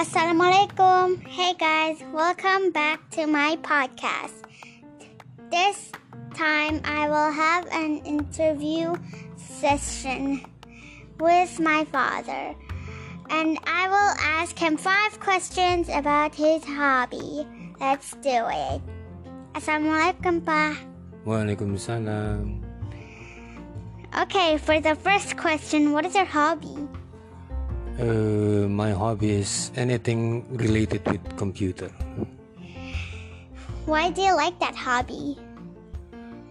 Assalamualaikum. Hey guys, welcome back to my podcast. This time I will have an interview session with my father and I will ask him five questions about his hobby. Let's do it. Assalamualaikum, Pa. Waalaikumsalam. Okay, for the first question, what is your hobby? Uh, my hobby is anything related with computer Why do you like that hobby?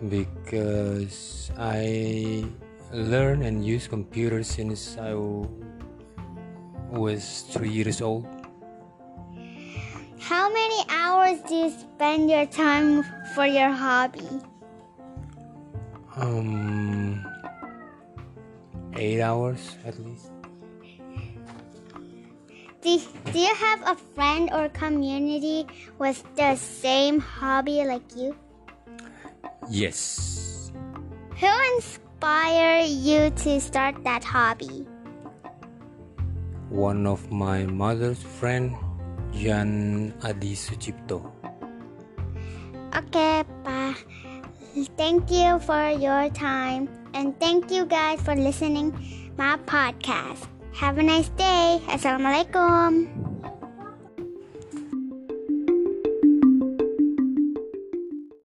because I learn and use computer since I was three years old. How many hours do you spend your time for your hobby? Um, eight hours at least. Do, do you have a friend or community with the same hobby like you? Yes. Who inspired you to start that hobby? One of my mother's friend, Jan Adi Sucipto. Okay, Pa. Thank you for your time and thank you guys for listening my podcast. Have a nice day. Assalamualaikum.